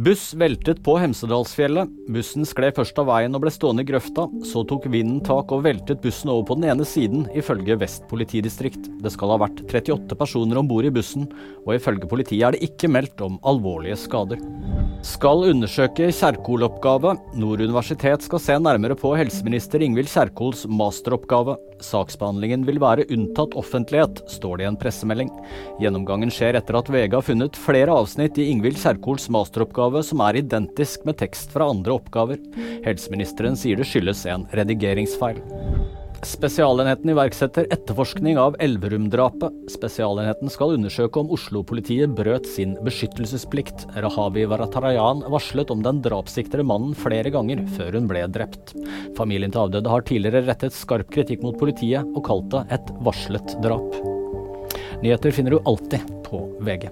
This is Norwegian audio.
Buss veltet på Hemsedalsfjellet. Bussen skled først av veien og ble stående i grøfta. Så tok vinden tak og veltet bussen over på den ene siden, ifølge Vest politidistrikt. Det skal ha vært 38 personer om bord i bussen, og ifølge politiet er det ikke meldt om alvorlige skader. Skal undersøke Kjerkol-oppgave. Nord universitet skal se nærmere på helseminister Ingvild Kjerkols masteroppgave. Saksbehandlingen vil være unntatt offentlighet, står det i en pressemelding. Gjennomgangen skjer etter at VG har funnet flere avsnitt i Ingvild Kjerkols masteroppgave som er identisk med tekst fra andre oppgaver. Helseministeren sier det skyldes en redigeringsfeil. Spesialenheten iverksetter etterforskning av Elverum-drapet. Spesialenheten skal undersøke om Oslo-politiet brøt sin beskyttelsesplikt. Rahavi Varatarayan varslet om den drapssiktede mannen flere ganger før hun ble drept. Familien til avdøde har tidligere rettet skarp kritikk mot politiet og kalt det et varslet drap. Nyheter finner du alltid på VG.